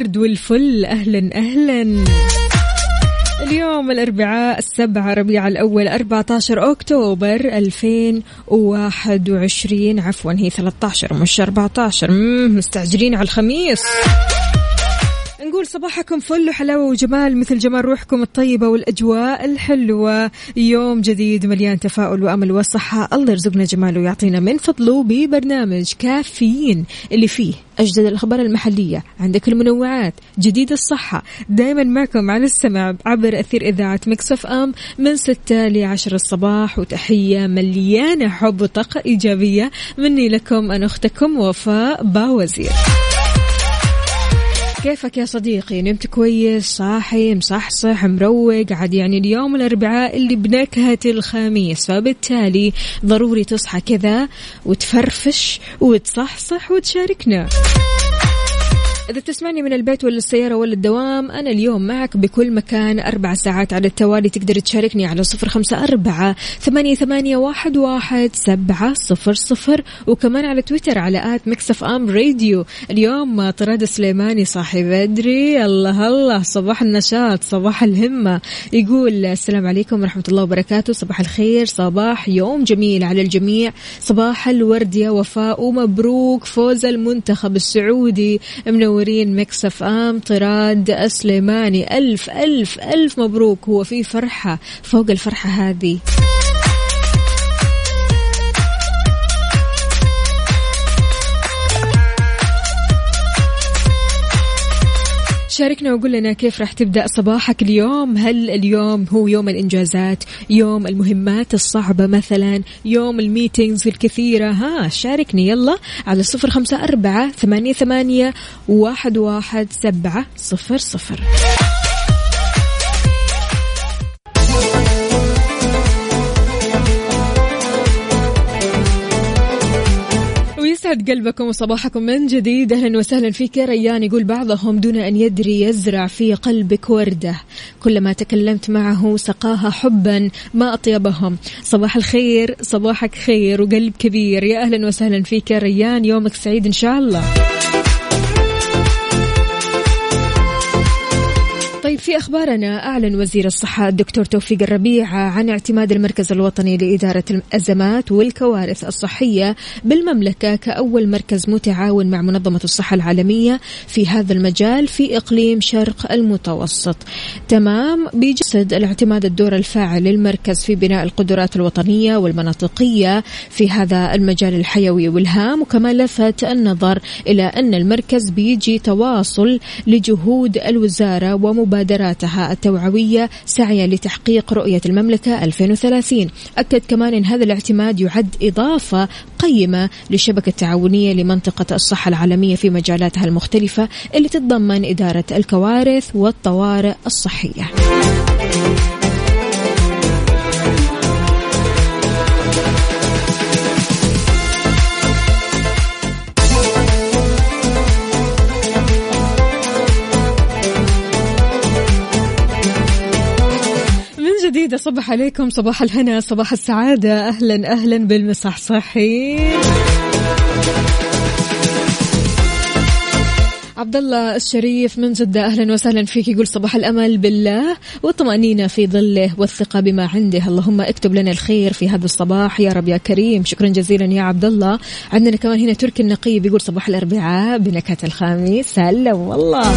الورد والفل. أهلا أهلا. اليوم الأربعاء السبعة ربيع الأول 14 أكتوبر 2021 عفوا هي 13 مش 14 مم، مستعجلين على الخميس. نقول صباحكم فل وحلاوة وجمال مثل جمال روحكم الطيبة والأجواء الحلوة. يوم جديد مليان تفاؤل وأمل وصحة. الله يرزقنا جماله ويعطينا من فضله ببرنامج كافيين اللي فيه أجدد الأخبار المحلية. عندك المنوعات جديد الصحة. دايما معكم على السمع عبر أثير إذاعة مكسف أم من 6 ل 10 الصباح. وتحية مليانة حب وطاقة إيجابية مني لكم أنا أختكم وفاء باوزير. كيفك يا صديقي؟ نمت كويس صاحي مصحصح مروق عاد يعني اليوم الأربعاء اللي بنكهة الخميس فبالتالي ضروري تصحى كذا وتفرفش وتصحصح وتشاركنا. إذا تسمعني من البيت ولا السيارة ولا الدوام أنا اليوم معك بكل مكان أربع ساعات على التوالي. تقدر تشاركني على صفر خمسة أربعة ثمانية, ثمانية واحد, واحد سبعة صفر صفر. وكمان على تويتر على آت مكسف أم راديو. اليوم طراد سليماني صاحي بدري. الله الله صباح النشاط صباح الهمة. يقول السلام عليكم ورحمة الله وبركاته. صباح الخير صباح يوم جميل على الجميع. صباح الورد يا وفاء ومبروك فوز المنتخب السعودي. منورين مكسف ام طراد سليماني ألف ألف ألف مبروك. هو في فرحة فوق الفرحة هذه. شاركنا وقول لنا كيف راح تبدأ صباحك اليوم؟ هل اليوم هو يوم الإنجازات؟ يوم المهمات الصعبة مثلا؟ يوم الميتينجز الكثيرة؟ ها شاركني يلا على صفر خمسة أربعة ثمانية, ثمانية واحد, واحد سبعة صفر صفر. ويسعد قلبكم وصباحكم من جديد. أهلا وسهلا فيك. يا ريان يقول بعضهم دون أن يدري يزرع في قلبك وردة. كلما تكلمت معه سقاها حبا ما أطيبهم. صباح الخير صباحك خير وقلب كبير. يا أهلا وسهلا فيك. يا ريان يومك سعيد إن شاء الله. في أخبارنا أعلن وزير الصحة الدكتور توفيق الربيع عن اعتماد المركز الوطني لإدارة الأزمات والكوارث الصحية بالمملكة كأول مركز متعاون مع منظمة الصحة العالمية في هذا المجال في إقليم شرق المتوسط. تمام بيجسد الاعتماد الدور الفاعل للمركز في بناء القدرات الوطنية والمناطقية في هذا المجال الحيوي والهام وكما لفت النظر إلى أن المركز بيجي تواصل لجهود الوزارة ومبادرة مبادراتها التوعوية سعيا لتحقيق رؤية المملكة 2030 أكد كمان أن هذا الاعتماد يعد إضافة قيمة للشبكة التعاونية لمنطقة الصحة العالمية في مجالاتها المختلفة اللي تتضمن إدارة الكوارث والطوارئ الصحية. صبح عليكم صباح الهنا صباح السعادة. أهلا أهلا بالمصحصحين عبد الله الشريف من جدة أهلا وسهلا فيك. يقول صباح الأمل بالله والطمأنينة في ظله والثقة بما عنده. اللهم اكتب لنا الخير في هذا الصباح. يا رب يا كريم. شكرا جزيلا يا عبد الله عندنا كمان هنا تركي النقيب يقول صباح الأربعاء بنكهة الخميس هلا والله.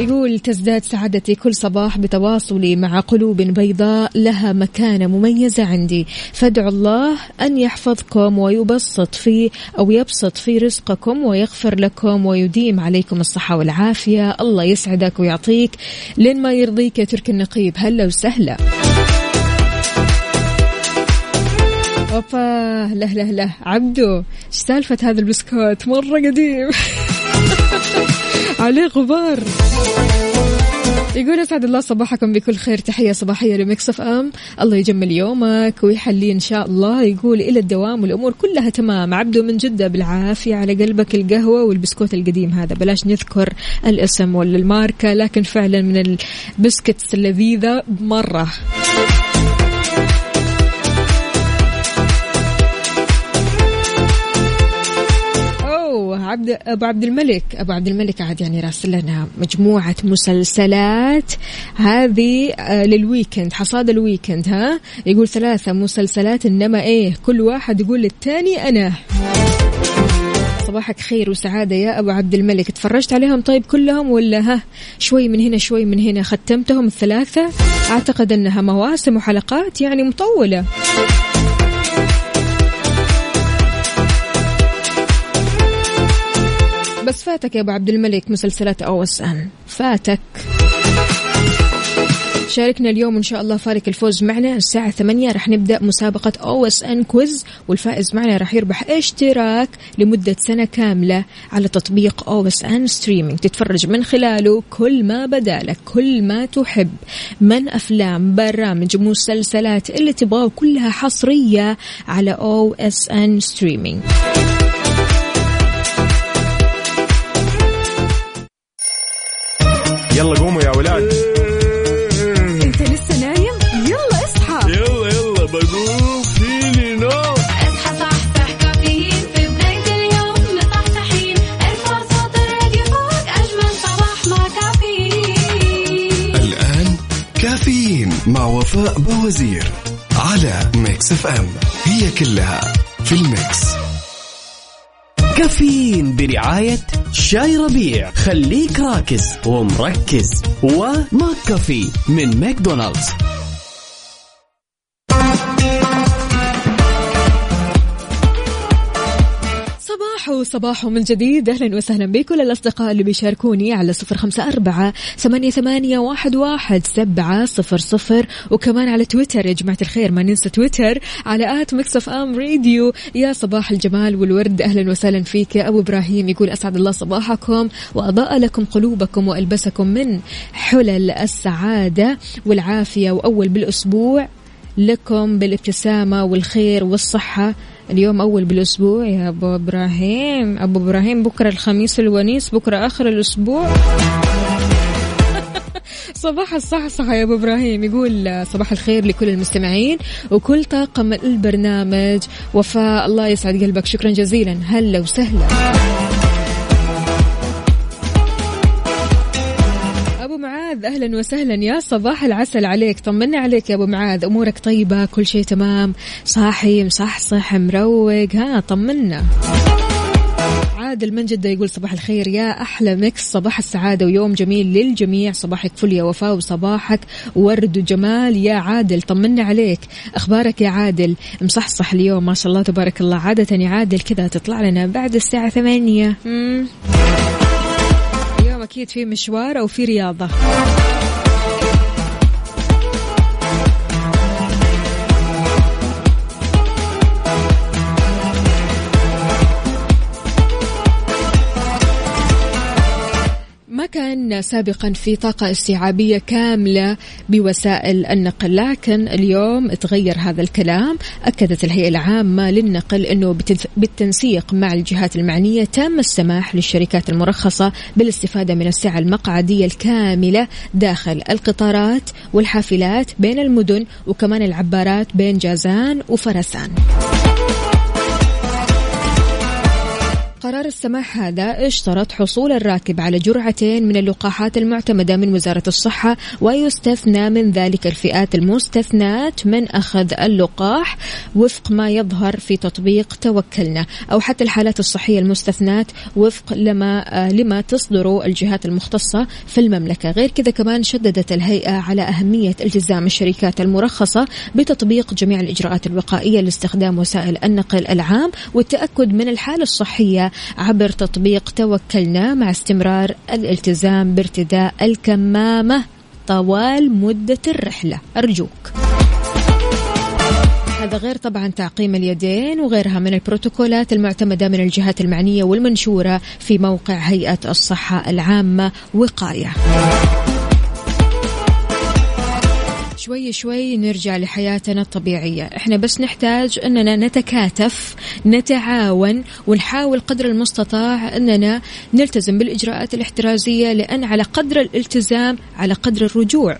يقول تزداد سعادتي كل صباح بتواصلي مع قلوب بيضاء لها مكانة مميزة عندي. فادعوا الله أن يحفظكم ويبسط في أو يبسط في رزقكم ويغفر لكم ويديم عليكم الصحة والعافية. الله يسعدك ويعطيك. لين ما يرضيك يا ترك النقيب هلا وسهلا. أوبا لا لا لا عبدو إيش سالفة هذا البسكوت؟ مرة قديم. عليه غبار. يقول اسعد الله صباحكم بكل خير. تحية صباحية ل Mix FM. الله يجمل يومك ويحليه إن شاء الله. يقول إلى الدوام والأمور كلها تمام. عبده من جدة بالعافية على قلبك القهوة والبسكوت القديم هذا. بلاش نذكر الاسم ولا الماركه لكن فعلا من ال biscuits اللذيذه مرة. عبد أبو عبد الملك. أبو عبد الملك عاد يعني راسل لنا مجموعة مسلسلات. هذه آه، لل weekend حصاد ال weekend ها؟ يقول ثلاثة مسلسلات إنما إيه كل واحد يقول للثاني أنا. صباحك خير وسعادة يا أبو عبد الملك. تفرجت عليهم طيب كلهم ولا ها؟ شوي من هنا شوي من هنا. ختمتهم الثلاثة. أعتقد أنها مواسم وحلقات يعني مطولة. بس فاتك يا أبو عبد الملك مسلسلات OSN. فاتك. شاركنا اليوم إن شاء الله فارق الفوز معنا الساعة 8 راح نبدأ مسابقة OSN quiz والفائز معنا راح يربح اشتراك لمدة سنة كاملة على تطبيق OSN streaming تتفرج من خلاله كل ما بدالك كل ما تحب. من أفلام برامج مسلسلات اللي تبغاه كلها حصرية على OSN streaming يلا قوموا يا ولاد. انت لسه نايم؟ يلا اصحى. يلا يلا بقوم. فيني نوم. اصحى صحصح كافيين. في بداية اليوم مصحصحين ارفع صوت الراديو فوق أجمل صباح مع كافيين. الآن كافيين مع وفاء بوزير على Mix FM. هي كلها في ال mix. كافيين برعاية شاي ربيع. خليك راكز ومركز. و McCafé من ماكدونالدز. صباح صباح من جديد. أهلا وسهلا بكل الأصدقاء اللي بيشاركوني على صفر خمسة أربعة ثمانية, ثمانية واحد, واحد سبعة صفر صفر. وكمان على تويتر يا جماعة الخير ما ننسى تويتر على at Mix FM Radio يا صباح الجمال والورد. أهلا وسهلا فيك. يا أبو إبراهيم يقول أسعد الله صباحكم وأضاء لكم قلوبكم وألبسكم من حلل السعادة والعافية. وأول بالأسبوع لكم بالابتسامة والخير والصحة. اليوم أول بالأسبوع يا أبو إبراهيم. أبو إبراهيم بكرة الخميس الونيس بكرة آخر الأسبوع. صباح الصحصحة يا أبو إبراهيم. يقول صباح الخير لكل المستمعين وكل طاقم البرنامج. وفاء الله يسعد قلبك. شكرا جزيلا. هلا وسهلا. معاذ أهلا وسهلا يا صباح العسل عليك. طمنا عليك يا أبو معاذ أمورك طيبة كل شيء تمام. صاحي مصحصح مروق. ها طمنا. عادل من جدة يقول صباح الخير يا أحلى ميكس. صباح السعادة ويوم جميل للجميع. صباحك فل يا وفاء وصباحك ورد وجمال يا عادل. طمنا عليك. أخبارك يا عادل؟ مصحصح اليوم. ما شاء الله تبارك الله. عادة يا عادل كذا تطلع لنا بعد الساعة ثمانية. اليوم أكيد في مشوار أو في رياضة. كان سابقا في طاقة استيعابية كاملة بوسائل النقل لكن اليوم تغير هذا الكلام. أكدت الهيئة العامة للنقل أنه بالتنسيق مع الجهات المعنية تم السماح للشركات المرخصة بالاستفادة من السعة المقعدية الكاملة داخل القطارات والحافلات بين المدن وكمان العبارات بين جازان وفرسان. قرار السماح هذا اشترط حصول الراكب على جرعتين من اللقاحات المعتمدة من وزارة الصحة ويستثنى من ذلك الفئات المستثنات من أخذ اللقاح وفق ما يظهر في تطبيق توكلنا أو حتى الحالات الصحية المستثنات وفق لما آه، لما تصدر الجهات المختصة في المملكة. غير كذا كمان شددت الهيئة على أهمية التزام الشركات المرخصة بتطبيق جميع الإجراءات الوقائية لاستخدام وسائل النقل العام والتأكد من الحالة الصحية عبر تطبيق توكلنا مع استمرار الالتزام بارتداء الكمامة طوال مدة الرحلة. أرجوك. هذا غير طبعا تعقيم اليدين وغيرها من البروتوكولات المعتمدة من الجهات المعنية والمنشورة في موقع هيئة الصحة العامة وقاية. شوي شوي نرجع لحياتنا الطبيعية. إحنا بس نحتاج إننا نتكاتف نتعاون ونحاول قدر المستطاع إننا نلتزم بالإجراءات الاحترازية لأن على قدر الالتزام على قدر الرجوع.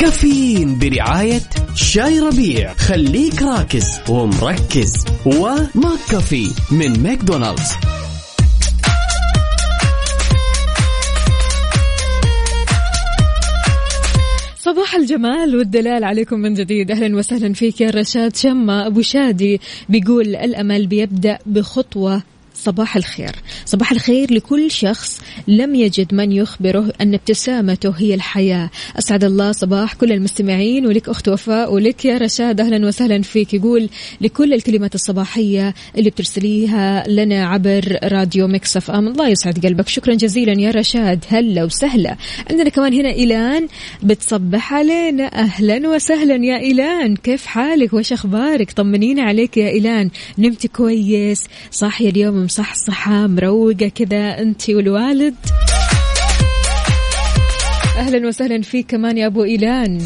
كافيين برعاية شاي ربيع. خليك راكز ومركز. وماك كافي من ماكدونالدز. صباح الجمال والدلال عليكم من جديد. أهلا وسهلا فيك يا رشاد شمة. أبو شادي بيقول الأمل بيبدأ بخطوة. صباح الخير. صباح الخير لكل شخص لم يجد من يخبره أن ابتسامته هي الحياة. أسعد الله صباح كل المستمعين ولك أخت وفاء ولك يا رشاد أهلا وسهلا فيك. يقول لكل الكلمات الصباحية اللي بترسليها لنا عبر راديو مكسف أم. الله يسعد قلبك. شكرا جزيلا يا رشاد. هلا وسهلا. عندنا كمان هنا إيلان بتصبح علينا. أهلا وسهلا يا إيلان. كيف حالك؟ وش أخبارك؟ طمنينا عليك يا إيلان. نمت كويس. صاحية اليوم مصحصحة مروقة كذا أنت والوالد. أهلا وسهلا فيك كمان يا أبو إيلان.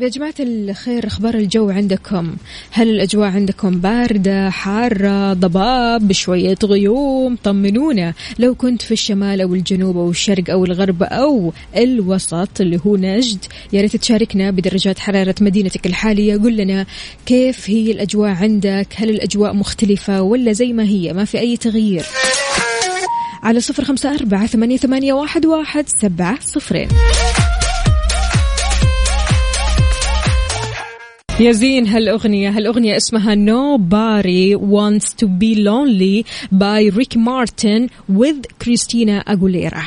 طب يا جماعة الخير أخبار الجو عندكم؟ هل الأجواء عندكم باردة حارة ضباب بشوية غيوم؟ طمنونا. لو كنت في الشمال أو الجنوب أو الشرق أو الغرب أو الوسط اللي هو نجد يا ريت تشاركنا بدرجات حرارة مدينتك الحالية. قل لنا كيف هي الأجواء عندك؟ هل الأجواء مختلفة ولا زي ما هي؟ ما في أي تغيير. على صفر خمسة أربعة ثمانية, ثمانية واحد, واحد سبعة صفرين. يا زين هالأغنية هالأغنية اسمها Nobody Wants to Be Lonely by Ricky Martin Christina حار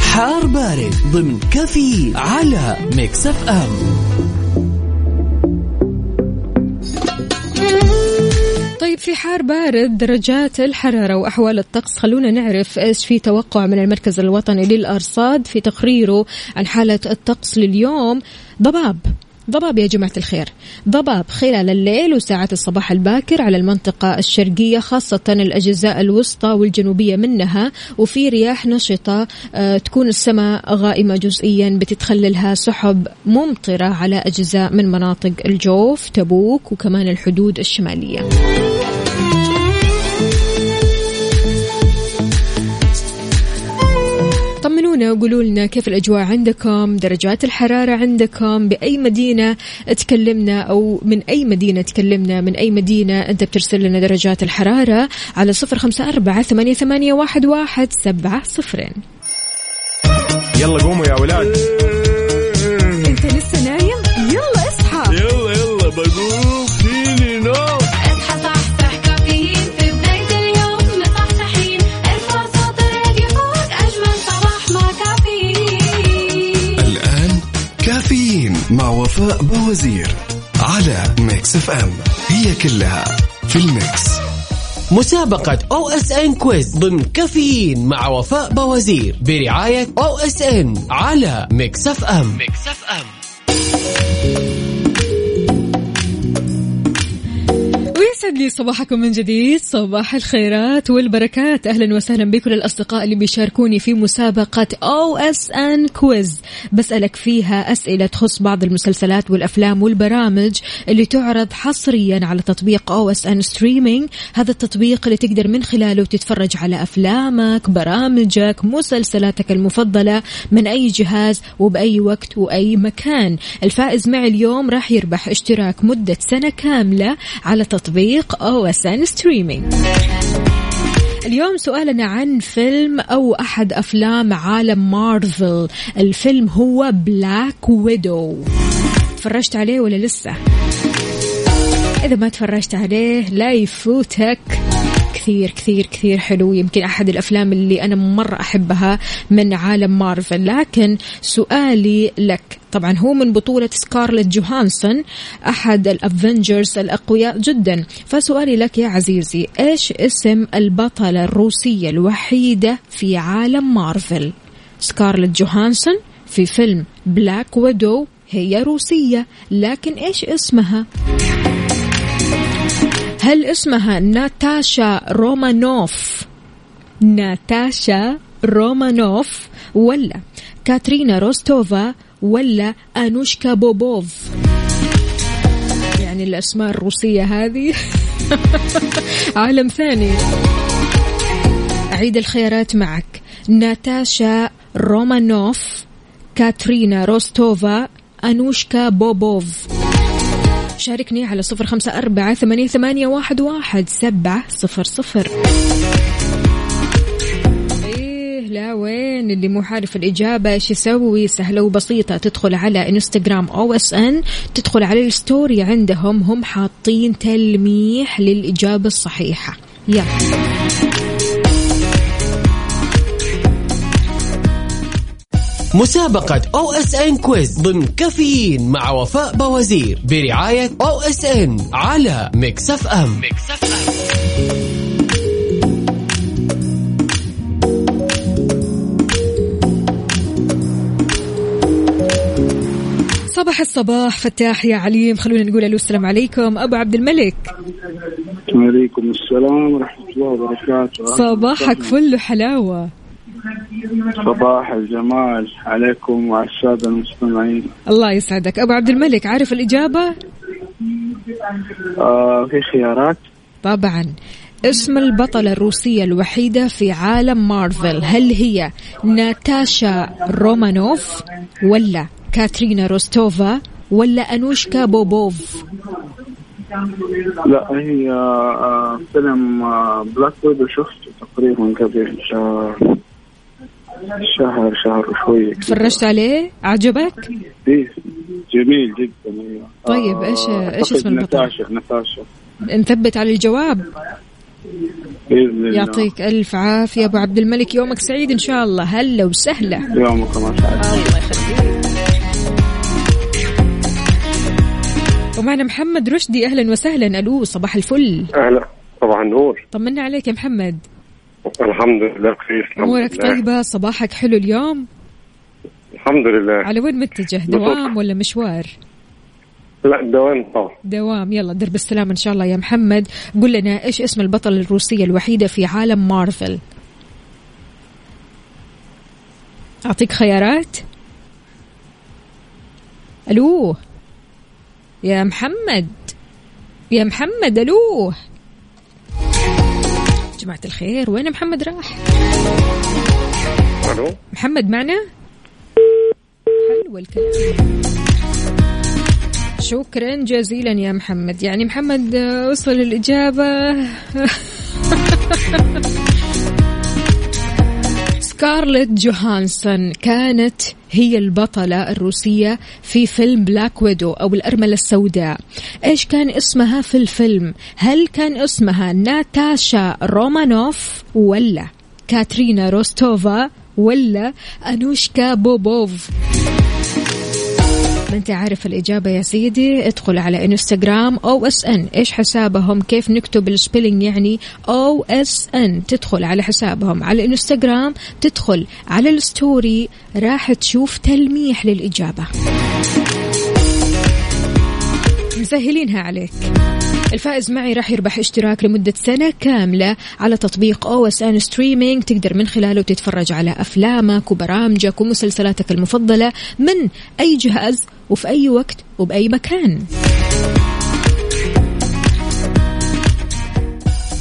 حار بارد ضمن كفي على Mix FM طيب في حار بارد درجات الحرارة وأحوال الطقس. خلونا نعرف إيش في توقع من المركز الوطني للأرصاد في تقريره عن حالة الطقس لليوم. ضباب ضباب يا جماعة الخير. ضباب خلال الليل وساعات الصباح الباكر على المنطقة الشرقية خاصة الأجزاء الوسطى والجنوبية منها. وفي رياح نشطة آه، تكون السماء غائمة جزئيا بتتخللها سحب ممطرة على أجزاء من مناطق الجوف تبوك وكمان الحدود الشمالية. طمنونا وقولوا لنا كيف الأجواء عندكم درجات الحرارة عندكم بأي مدينة تكلمنا أو من أي مدينة تكلمنا من أي مدينة أنت بترسل لنا درجات الحرارة على صفر خمسة أربعة ثمانية, ثمانية واحد, واحد سبعة صفرين يلا قوموا يا ولاد. بوازير على Mix FM. هي كلها في ال Mix. مسابقة OSN Quiz ضمن كافيين مع وفاء بوازير برعاية OSN على Mix FM. Mix FM. ويسعد لي صباحكم من جديد. صباح الخيرات والبركات. أهلا وسهلا بكل الأصدقاء اللي بيشاركوني في مسابقة OSN Quiz بسألك فيها أسئلة تخص بعض المسلسلات والأفلام والبرامج اللي تعرض حصريا على تطبيق OSN Streaming هذا التطبيق اللي تقدر من خلاله تتفرج على أفلامك برامجك مسلسلاتك المفضلة من أي جهاز وبأي وقت وأي مكان. الفائز معي اليوم راح يربح اشتراك مدة سنة كاملة على تطبيق OSN Streaming اليوم سؤالنا عن فيلم أو أحد أفلام عالم مارفل. الفيلم هو Black Widow تفرجت عليه ولا لسه؟ إذا ما تفرجت عليه لا يفوتك. كثير كثير كثير حلو. يمكن أحد الأفلام اللي أنا مرة أحبها من عالم مارفل. لكن سؤالي لك طبعا هو من بطولة سكارلت جوهانسون أحد ال Avengers الأقوياء جدا. فسؤالي لك يا عزيزي إيش اسم البطلة الروسية الوحيدة في عالم مارفل؟ سكارلت جوهانسون في فيلم Black Widow هي روسية لكن إيش اسمها؟ هل اسمها ناتاشا رومانوف؟ ناتاشا رومانوف ولا كاترينا روستوفا ولا أنوشكا بوبوف. يعني الأسماء الروسية هذه عالم ثاني. أعيد الخيارات معك. ناتاشا رومانوف كاترينا روستوفا أنوشكا بوبوف. شاركني على صفر خمسة أربعة ثمانية, واحد, واحد سبعة صفر صفر. لا وين اللي مو عارف الإجابة؟ إيش يسوي؟ سهلة وبسيطة. تدخل على إنستغرام OSN. تدخل على الستوري عندهم. هم حاطين تلميح للإجابة الصحيحة. يلا. مسابقة OSN Quiz ضمن كافيين مع وفاء بوازير برعاية OSN على Mix FM. Mix FM. صباح الصباح فتاح يا عليم. خلونا نقول ألو السلام عليكم. أبو عبد الملك. وعليكم السلام ورحمة الله وبركاته. صباحك فل حلاوه صباح الجمال عليكم وعلى السادة المستمعين. الله يسعدك. أبو عبد الملك عارف الإجابة؟ آه في خيارات. طبعا. اسم البطلة الروسية الوحيدة في عالم مارفل هل هي ناتاشا رومانوف ولا كاترينا روستوفا ولا أنوشكا بوبوف لا هي آه فيلم آه بلاك ويدو شفته تقريبا قبل شهر شهر شهر وشوية كده. تفرجت عليه عجبك إيه جميل جدا أيوة. طيب، إيش أعتقد اسم البطل؟ نتاشا نتاشا نثبت على الجواب بإذن الله. يعطيك ألف عافية. أبو عبد الملك يومك سعيد إن شاء الله. هلا وسهلا. الله. يخليك ومعنا محمد رشدي. أهلا وسهلا. ألو صباح الفل. أهلا. طبعا نور طمنا عليك يا محمد. الحمد لله بخير. لله. طيبة؟ صباحك حلو اليوم؟ الحمد لله. على وين متجه؟ دوام ولا مشوار؟ لا دوام طبعا. دوام. يلا درب السلام إن شاء الله يا محمد. قل لنا إيش اسم البطلة الروسية الوحيدة في عالم مارفل؟ أعطيك خيارات. ألو؟ يا محمد. يا محمد ألو؟ جماعة الخير وين محمد راح؟ ألو؟ محمد معنا؟ حلو الكلام. شكرا جزيلا يا محمد. يعني محمد آه، وصل الإجابة. سكارلت جوهانسون كانت هي البطلة الروسية في فيلم Black Widow أو الأرملة السوداء. إيش كان اسمها في الفيلم؟ هل كان اسمها ناتاشا رومانوف ولا كاترينا روستوفا ولا أنوشكا بوبوف؟ ما أنت عارف الإجابة يا سيدي. ادخل على إنستغرام OSN. إيش حسابهم؟ كيف نكتب ال spelling يعني؟ OSN. تدخل على حسابهم. على الانستغرام تدخل على الستوري. راح تشوف تلميح للإجابة. مسهلينها عليك. الفائز معي راح يربح اشتراك لمدة سنة كاملة على تطبيق OSN Streaming تقدر من خلاله تتفرج على أفلامك وبرامجك ومسلسلاتك المفضلة من أي جهاز؟ وفي أي وقت وبأي مكان.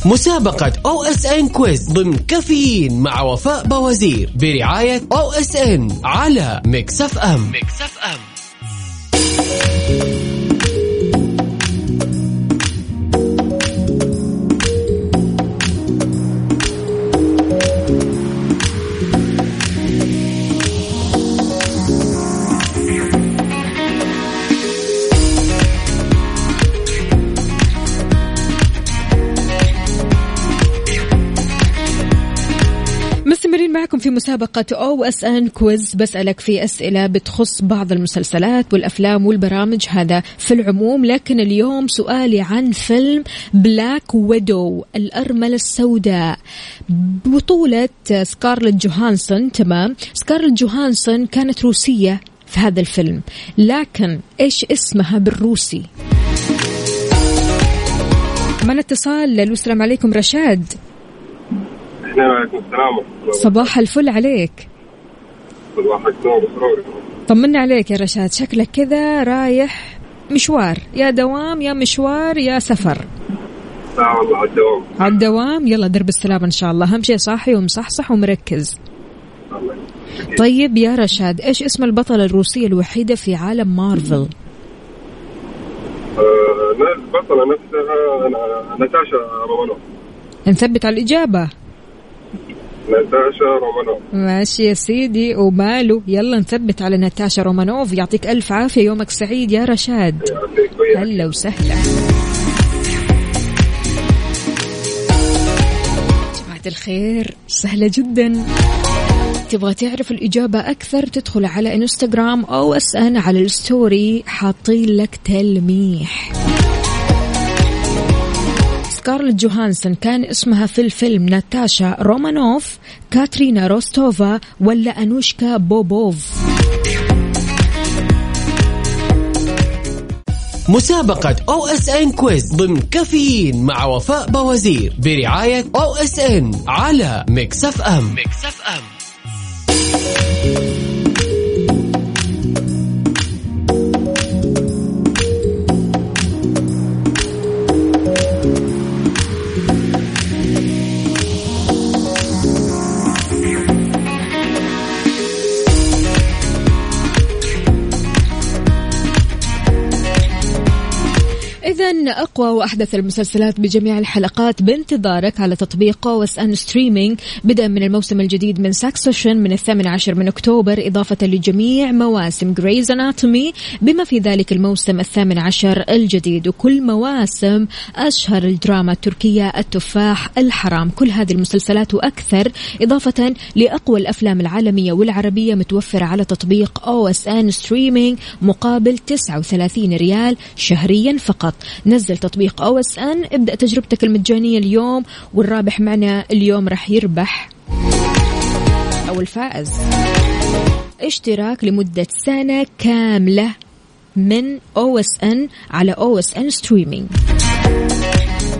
مسابقة OSN Quiz ضمن كافيين مع وفاء بوازير برعاية OSN على Mix FM. Mix FM. في مسابقة OSN Quiz بسألك في أسئلة بتخص بعض المسلسلات والأفلام والبرامج. هذا في العموم لكن اليوم سؤالي عن فيلم Black Widow الأرملة السوداء. بطولة سكارلت جوهانسون تمام. سكارلت جوهانسون كانت روسية في هذا الفيلم لكن إيش اسمها بالروسي؟ معنا اتصال ألو السلام عليكم رشاد. وعليكم السلام. صباح الفل عليك. صباحك نور وسرور طمنا عليك يا رشاد شكلك كذا رايح مشوار. يا دوام يا مشوار يا سفر. لا والله على الدوام. على الدوام؟ يلا درب السلامة إن شاء الله. أهم شيء صاحي ومصحصح ومركز. الله طيب يا رشاد إيش اسم البطلة الروسية الوحيدة في عالم مارفل؟ آه، البطلة نفسها ناتاشا رومانوف. نثبت على الإجابة. ناتاشا رومانوف. ماشي يا سيدي وماله؟ يلا نثبت على ناتاشا رومانوف. يعطيك ألف عافية يومك سعيد يا رشاد. هلا وسهلا. جماعة الخير سهلة جدا. تبغى تعرف الإجابة أكثر؟ تدخل على إنستغرام OSN على الستوري. حاطين لك تلميح. سكارلت جوهانسون كان اسمها في الفيلم ناتاشا رومانوف كاترينا روستوفا ولا أنوشكا بوبوف. مسابقة OSN Quiz ضمن كافيين مع وفاء بوازير برعاية OSN على Mix FM. Mix FM. إذا أقوى وأحدث المسلسلات بجميع الحلقات بانتظارك على تطبيق OSN Streaming بدءا من الموسم الجديد من Succession من الثامن عشر من أكتوبر إضافة لجميع مواسم Grey's Anatomy بما في ذلك الموسم الثامن عشر الجديد. وكل مواسم أشهر الدراما التركية التفاح الحرام كل هذه المسلسلات وأكثر إضافة لأقوى الأفلام العالمية والعربية متوفرة على تطبيق OSN Streaming مقابل 39 ريال شهريا فقط. نزل تطبيق OSN. ابدأ تجربتك المجانية اليوم والرابح معنا اليوم راح يربح أو الفائز اشتراك لمدة سنة كاملة من أو إس إن على أو إس إن ستريمينج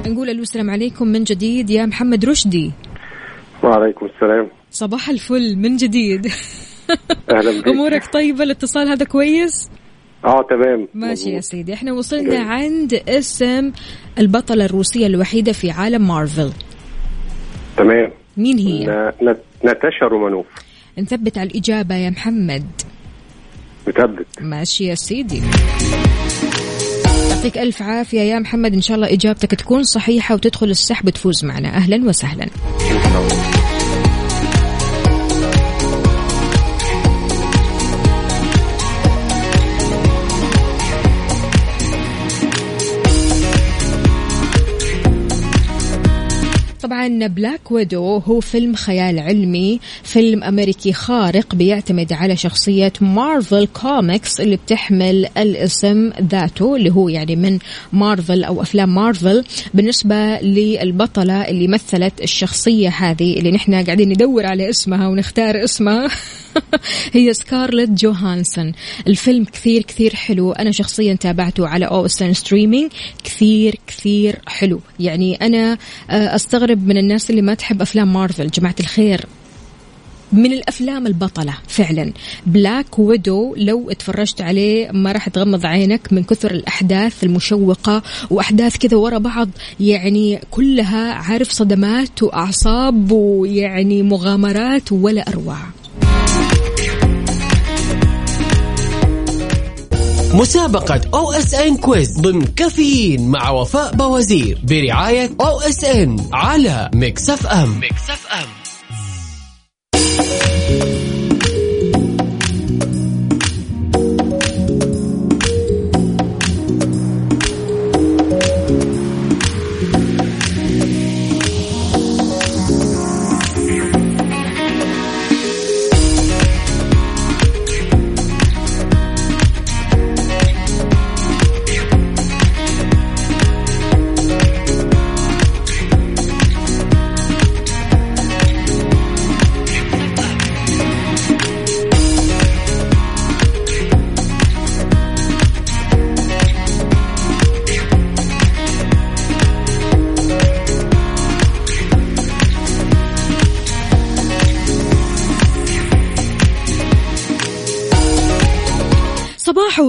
نقول ألو السلام عليكم من جديد يا محمد رشدي. وعليكم السلام. صباح الفل من جديد. أهلا بك. أمورك طيبة؟ الاتصال هذا كويس؟ آه تمام. ماشي يا. سيدي. إحنا وصلنا جميل. عند اسم البطلة الروسية الوحيدة في عالم مارفل. تمام. مين هي؟ نا- نا- ناتاشا رومانوف. نثبت على الإجابة يا محمد. بتثبت ماشي يا سيدي. يعطيك ألف عافية يا محمد. إن شاء الله إجابتك تكون صحيحة وتدخل السحب تفوز معنا. أهلا وسهلا. طبعا Black Widow هو فيلم خيال علمي فيلم أمريكي خارق بيعتمد على شخصية Marvel Comics اللي بتحمل الاسم ذاته اللي هو يعني من مارفل أو أفلام مارفل بالنسبة للبطلة اللي مثلت الشخصية هذه اللي نحن قاعدين ندور على اسمها ونختار اسمها هي سكارلت جوهانسون الفيلم كثير كثير حلو. أنا شخصيا تابعته على OSN Streaming كثير كثير حلو. يعني أنا آه، أستغرب من الناس اللي ما تحب أفلام مارفل جماعة الخير. من الأفلام البطلة فعلا. بلاك ويدو لو اتفرجت عليه ما راح تغمض عينك من كثر الأحداث المشوقة وأحداث كذا ورا بعض. يعني كلها عارف صدمات وأعصاب ويعني مغامرات ولا أروع. مسابقة OSN Quiz ضمن كافيين مع وفاء بوازير برعاية OSN على Mix FM. Mix FM.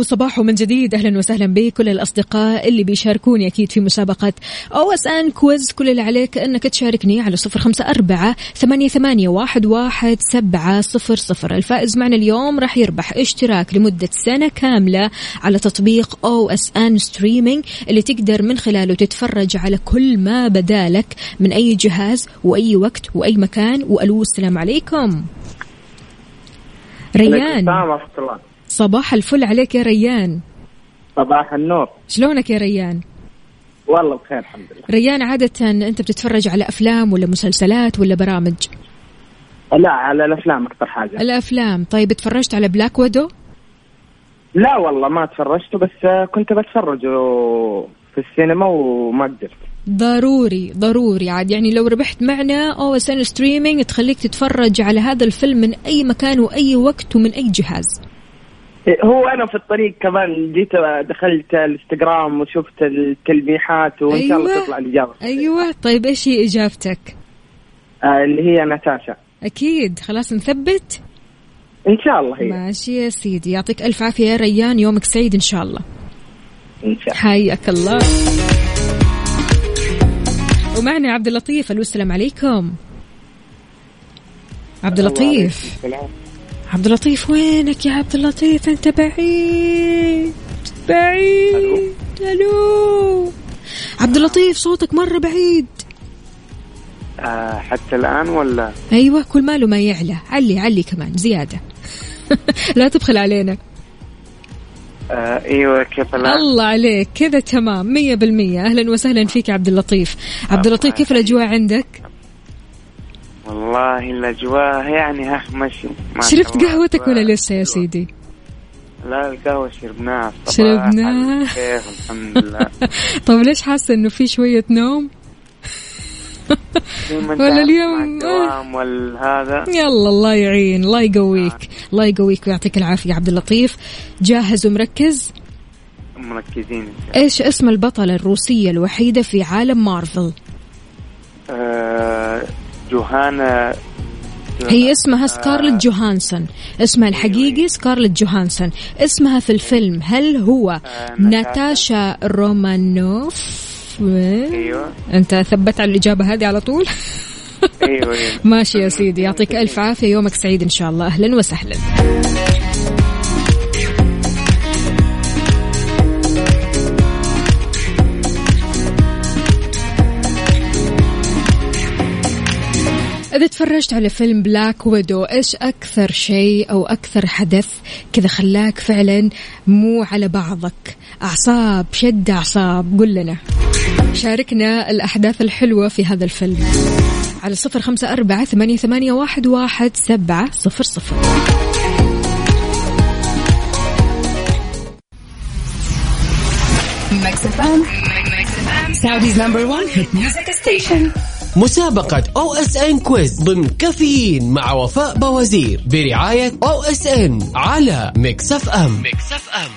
صباحو صباحو من جديد. أهلا وسهلا بكل الأصدقاء اللي بيشاركوني أكيد في مسابقة OSN Quiz. كل اللي عليك إنك تشاركني على صفر خمسة أربعة ثمانية, ثمانية واحد, واحد سبعة صفر صفر. الفائز معنا اليوم راح يربح اشتراك لمدة سنة كاملة على تطبيق OSN Streaming اللي تقدر من خلاله تتفرج على كل ما بدالك من أي جهاز وأي وقت وأي مكان. وألو السلام عليكم. ريان. السلام ورحمة الله. صباح الفل عليك يا ريان. صباح النور. شلونك يا ريان؟ والله بخير الحمد لله. ريان عادة أنت بتتفرج على أفلام ولا مسلسلات ولا برامج؟ لا على الأفلام أكثر حاجة. الأفلام. طيب اتفرجت على Black Widow لا والله ما تفرجت بس كنت بتفرج في السينما وما قدرت. ضروري ضروري. عاد يعني لو ربحت معنا OSN Streaming تخليك تتفرج على هذا الفيلم من أي مكان وأي وقت ومن أي جهاز. هو أنا في الطريق كمان جيت دخلت الإنستغرام وشفت التلميحات وإن شاء الله أيوة. تطلع الإجابة. أيوه. طيب إيش هي إجابتك؟ آه، اللي هي ناتاشا أكيد. خلاص نثبت؟ إن شاء الله هي. ماشي يا سيدي. يعطيك ألف عافية يا ريان. يومك سعيد إن شاء الله. إن شاء الله. حياك الله. ومعنا عبد اللطيف. ألو السلام عليكم. عبد اللطيف. عبد اللطيف وينك يا عبد اللطيف أنت بعيد بعيد. ألو؟ عبد اللطيف صوتك مرة بعيد. آه حتى الآن ولا؟ أيوه كل ماله ما يعلى. علي علي كمان زيادة. لا تبخل علينا. آه إيوه كيف الله عليك كذا تمام مية بالمية. أهلا وسهلا فيك عبد اللطيف عبد اللطيف كيف الأجواء عندك؟ والله الاجواء يعني ها شربت. قهوتك ولا لسه يا. سيدي؟ لا القهوة شربناها شربناها. الحمد لله. طيب ليش حاسة أنه في شوية نوم؟ ولا اليوم- والهذا. يلا الله يعين الله يقويك الله يقويك ويعطيك العافية عبد اللطيف. جاهز ومركز؟ مركزين إيش اسم البطلة الروسية الوحيدة في عالم مارفل؟ الله. آه جوهانا. هي اسمها سكارلت جوهانسون اسمها الحقيقي سكارلت جوهانسون اسمها في الفيلم هل هو آه، ناتاشا رومانوف؟ أيوه. أنت ثبت على الإجابة هذه على طول؟ أيوه أيوه. ماشي يا سيدي يعطيك ألف عافية يومك سعيد إن شاء الله. أهلا وسهلا. إذا تفرجت على فيلم بلاك ويدو إيش أكثر شيء أو أكثر حدث كذا خلاك فعلا مو على بعضك؟ أعصاب شد أعصاب قل لنا. شاركنا الأحداث الحلوة في هذا الفيلم. على صفر خمسة أربعة ثمانية, ثمانية واحد, واحد سبعة صفر صفر. مسابقة OSN Quiz ضمن كافيين مع وفاء بوازير برعاية OSN على Mix FM. Mix FM.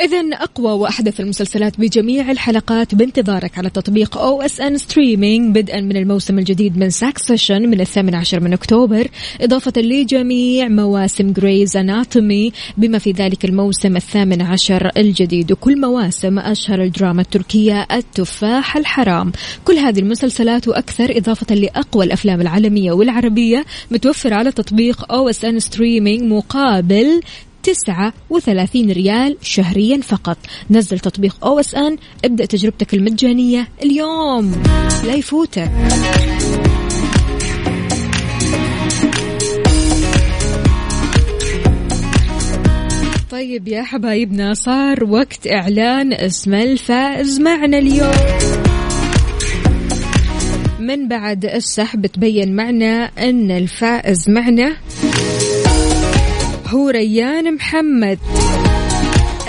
إذا أقوى وأحدث المسلسلات بجميع الحلقات بانتظارك على تطبيق OSN Streaming بدءا من الموسم الجديد من Succession من الثامن عشر من أكتوبر. إضافة لجميع مواسم Grey's Anatomy بما في ذلك الموسم الثامن عشر الجديد. وكل مواسم أشهر الدراما التركية التفاح الحرام. كل هذه المسلسلات وأكثر إضافة لأقوى الأفلام العالمية والعربية متوفرة على تطبيق OSN Streaming مقابل تسعة وثلاثين ريال شهريا فقط. نزل تطبيق أو إس إن. ابدأ تجربتك المجانية اليوم. لا يفوتك. طيب يا حبايبنا صار وقت إعلان اسم الفائز معنا اليوم. من بعد السحب تبين معنا أن الفائز معنا هو ريان محمد.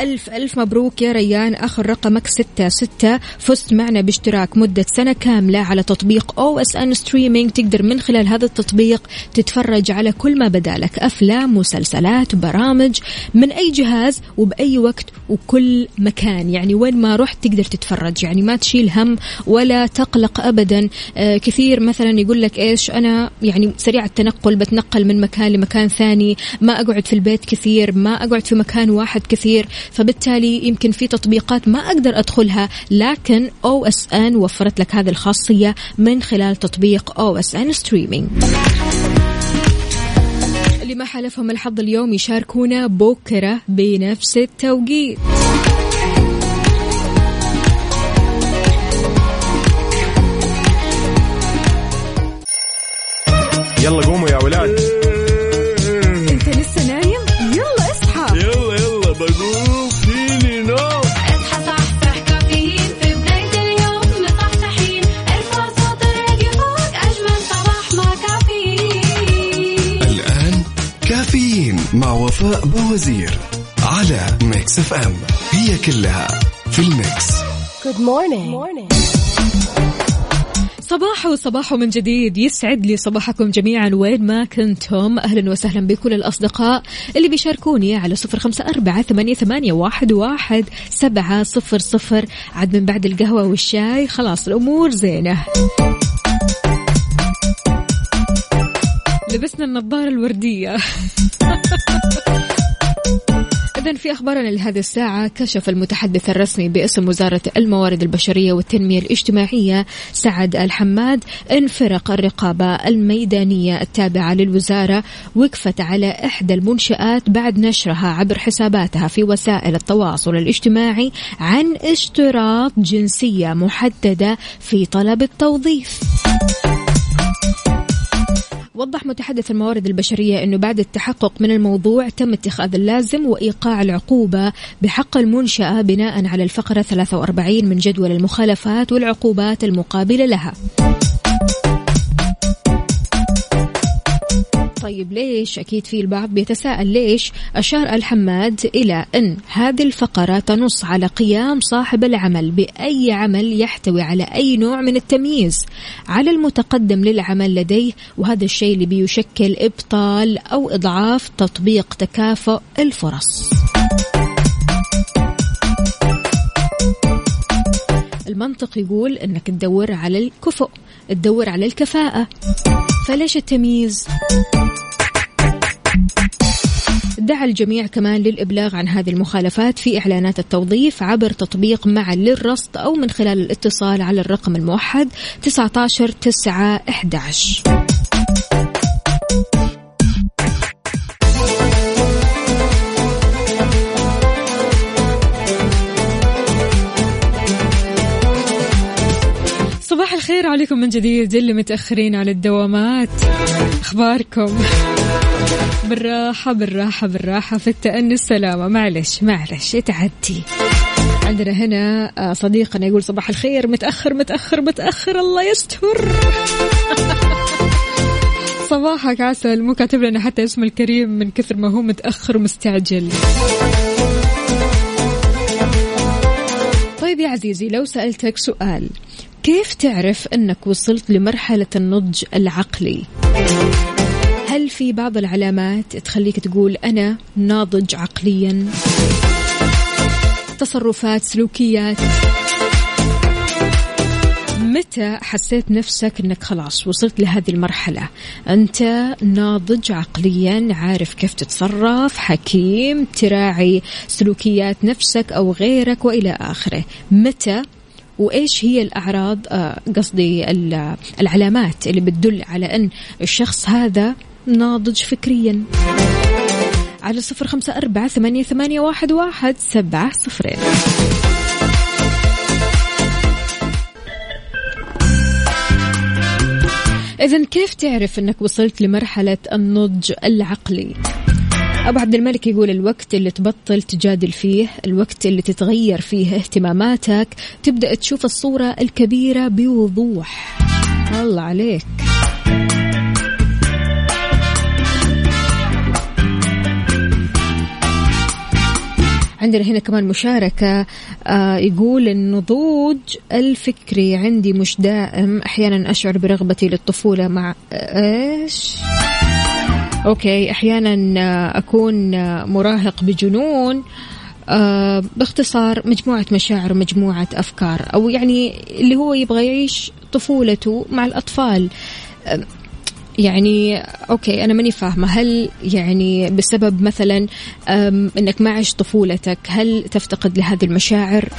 ألف ألف مبروك يا ريان. آخر رقمك ستة ستة. فزت معنا باشتراك مدة سنة كاملة على تطبيق OSN Streaming تقدر من خلال هذا التطبيق تتفرج على كل ما بدالك. أفلام مسلسلات برامج من أي جهاز وبأي وقت وكل مكان. يعني وين ما رحت تقدر تتفرج. يعني ما تشيل هم ولا تقلق أبدا. آه كثير مثلا يقول لك إيش أنا يعني سريع التنقل بتنقل من مكان لمكان ثاني. ما أقعد في البيت كثير ما أقعد في مكان واحد كثير. فبالتالي يمكن في تطبيقات ما أقدر أدخلها لكن OSN وفرت لك هذه الخاصية من خلال تطبيق O SN Streaming اللي ما حالفهم الحظ اليوم يشاركونا بكرة بنفس التوقيت. يلا قوموا يا ولاد. مع وفاء بوازير على Mix FM هي كلها في ال Mix. صباحو صباحو من جديد. يسعد لي صباحكم جميعا. وين ما كنتم أهلا وسهلا بكل الأصدقاء. اللي بيشاركوني على صفر خمسة أربعة ثمانية, ثمانية واحد, واحد سبعة صفر صفر. عاد من بعد القهوة والشاي. خلاص الأمور زينة. لبسنا النظارة الوردية. إذا في أخبارنا لهذه الساعة كشف المتحدث الرسمي باسم وزارة الموارد البشرية والتنمية الاجتماعية سعد الحماد أن فرق الرقابة الميدانية التابعة للوزارة وقفت على إحدى المنشآت بعد نشرها عبر حساباتها في وسائل التواصل الاجتماعي عن اشتراط جنسية محددة في طلب التوظيف. وضح متحدث الموارد البشرية أنه بعد التحقق من الموضوع تم اتخاذ اللازم وإيقاع العقوبة بحق المنشأة بناء على الفقرة 43 من جدول المخالفات والعقوبات المقابلة لها. طيب ليش؟ أكيد في البعض بيتساءل ليش أشار الحماد إلى أن هذه الفقرة تنص على قيام صاحب العمل بأي عمل يحتوي على أي نوع من التمييز على المتقدم للعمل لديه وهذا الشيء اللي بيشكل إبطال أو إضعاف تطبيق تكافؤ الفرص. المنطق يقول إنك تدور على الكفؤ تدور على الكفاءة. فليش التمييز. دعا الجميع كمان للإبلاغ عن هذه المخالفات في إعلانات التوظيف عبر تطبيق معا للرصد أو من خلال الاتصال على الرقم الموحد 19 9 11 الخير عليكم من جديد اللي متأخرين على الدوامات. أخباركم؟ بالراحة بالراحة بالراحة. في التأني السلامة. معلش معلش تعدي عندنا هنا آه، صديقنا يقول صباح الخير. متأخر متأخر متأخر. الله يستر. صباحك عسل. مو كاتب لنا حتى اسم الكريم من كثر ما هو متأخر ومستعجل. طيب يا عزيزي لو سألتك سؤال. كيف تعرف أنك وصلت لمرحلة النضج العقلي؟ هل في بعض العلامات تخليك تقول أنا ناضج عقليا؟ تصرفات سلوكيات متى حسيت نفسك أنك خلاص وصلت لهذه المرحلة أنت ناضج عقليا عارف كيف تتصرف حكيم تراعي سلوكيات نفسك أو غيرك وإلى آخره متى وإيش هي الأعراض آه، قصدي ال- العلامات اللي بتدل على أن الشخص هذا ناضج فكريا على صفر خمسة أربعة ثمانية, ثمانية واحد, واحد سبعة صفرين إذا كيف تعرف أنك وصلت لمرحلة النضج العقلي؟ أبو عبد الملك يقول الوقت اللي تبطل تجادل فيه الوقت اللي تتغير فيه اهتماماتك تبدأ تشوف الصورة الكبيرة بوضوح. الله عليك. عندنا هنا كمان مشاركة آه يقول النضوج الفكري عندي مش دائم أحيانا أشعر برغبتي للطفولة مع إيش؟ okay أحيانا آه، أكون آه، مراهق بجنون آه باختصار مجموعة مشاعر ومجموعة أفكار أو يعني اللي هو يبغى يعيش طفولته مع الأطفال. آه، يعني okay أنا ماني فاهمة هل يعني بسبب مثلا إنك ما عشت طفولتك هل تفتقد لهذه المشاعر؟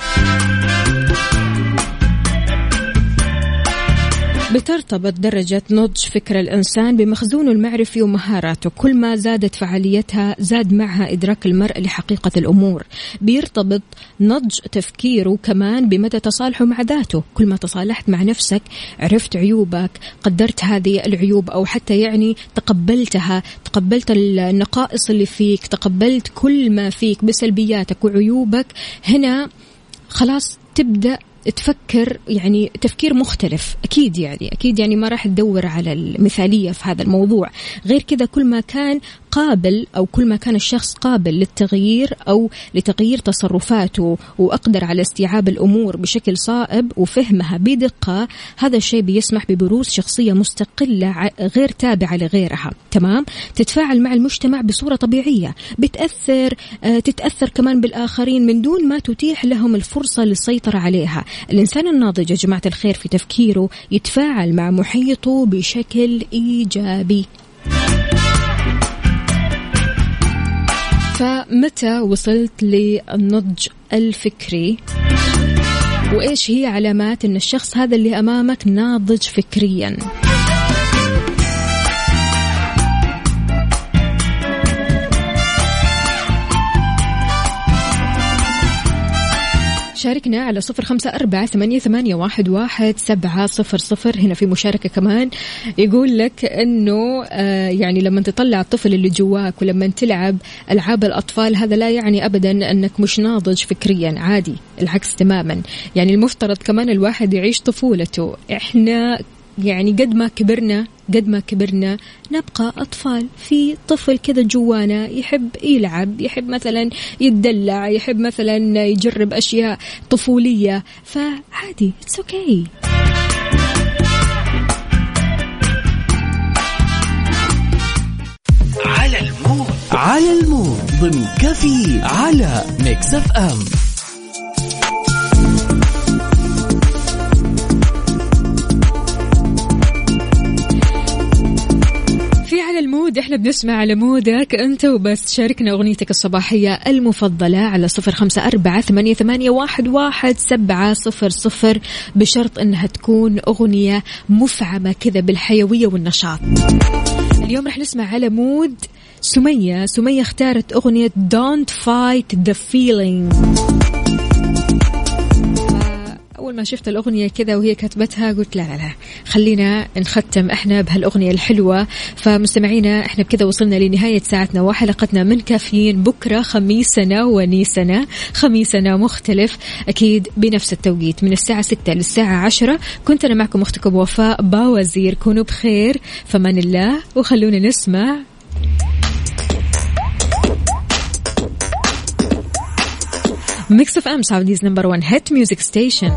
بترتبط درجة نضج فكر الإنسان بمخزونه المعرفي ومهاراته. كل ما زادت فعاليتها زاد معها إدراك المرء لحقيقة الأمور. بيرتبط نضج تفكيره كمان بمدى تصالحه مع ذاته. كل ما تصالحت مع نفسك عرفت عيوبك قدرت هذه العيوب أو حتى يعني تقبلتها تقبلت النقائص اللي فيك تقبلت كل ما فيك بسلبياتك وعيوبك هنا خلاص تبدأ تفكر يعني تفكير مختلف. أكيد يعني أكيد يعني ما راح تدور على المثالية في هذا الموضوع. غير كذا كل ما كان قابل أو كل ما كان الشخص قابل للتغيير أو لتغيير تصرفاته وأقدر على استيعاب الأمور بشكل صائب وفهمها بدقة هذا الشيء بيسمح ببروز شخصية مستقلة ع- غير تابعة لغيرها. تمام؟ تتفاعل مع المجتمع بصورة طبيعية. بتأثر آه، تتأثر كمان بالآخرين من دون ما تتيح لهم الفرصة للسيطرة عليها. الإنسان الناضج يا جماعة الخير في تفكيره يتفاعل مع محيطه بشكل إيجابي. فمتى وصلت للنضج الفكري؟ وإيش هي علامات إن الشخص هذا اللي أمامك ناضج فكريا؟ شاركنا على صفر خمسة أربعة ثمانية, ثمانية واحد, واحد سبعة صفر صفر. هنا في مشاركة كمان. يقول لك أنه آه يعني لما تطلع الطفل اللي جواك ولما تلعب ألعاب الأطفال هذا لا يعني أبدا أنك مش ناضج فكريا عادي العكس تماما. يعني المفترض كمان الواحد يعيش طفولته. إحنا يعني قد ما كبرنا قد ما كبرنا نبقى أطفال. في طفل كذا جوانا يحب يلعب يحب مثلا يتدلع يحب مثلا يجرب أشياء طفولية. فعادي it's okay okay. على ال mood. على ال mood. ضمن كافيين على Mix FM. ال mood إحنا بنسمع على mood ك. أنت وبس شاركنا أغنيتك الصباحية المفضلة على صفر خمسة أربعة ثمانية, ثمانية واحد, واحد سبعة صفر صفر بشرط إنها تكون أغنية مفعمة كذا بالحيوية والنشاط. اليوم رح نسمع على mood سمية. سمية اختارت أغنية Don't Fight the Feeling. أول ما شفت الأغنية كذا وهي كتبتها قلت لا لا لا خلينا نختم إحنا بهالأغنية الحلوة. فمستمعينا إحنا بكذا وصلنا لنهاية ساعتنا وحلقتنا من كافيين. بكرة خميسنا ونيسنا خميسنا مختلف أكيد بنفس التوقيت من الساعة 6 للساعة 10 كنت أنا معكم أختكم وفاء باوزير كونوا بخير فمان الله وخلونا نسمع. Mix FM Saudi's number 1 hit music station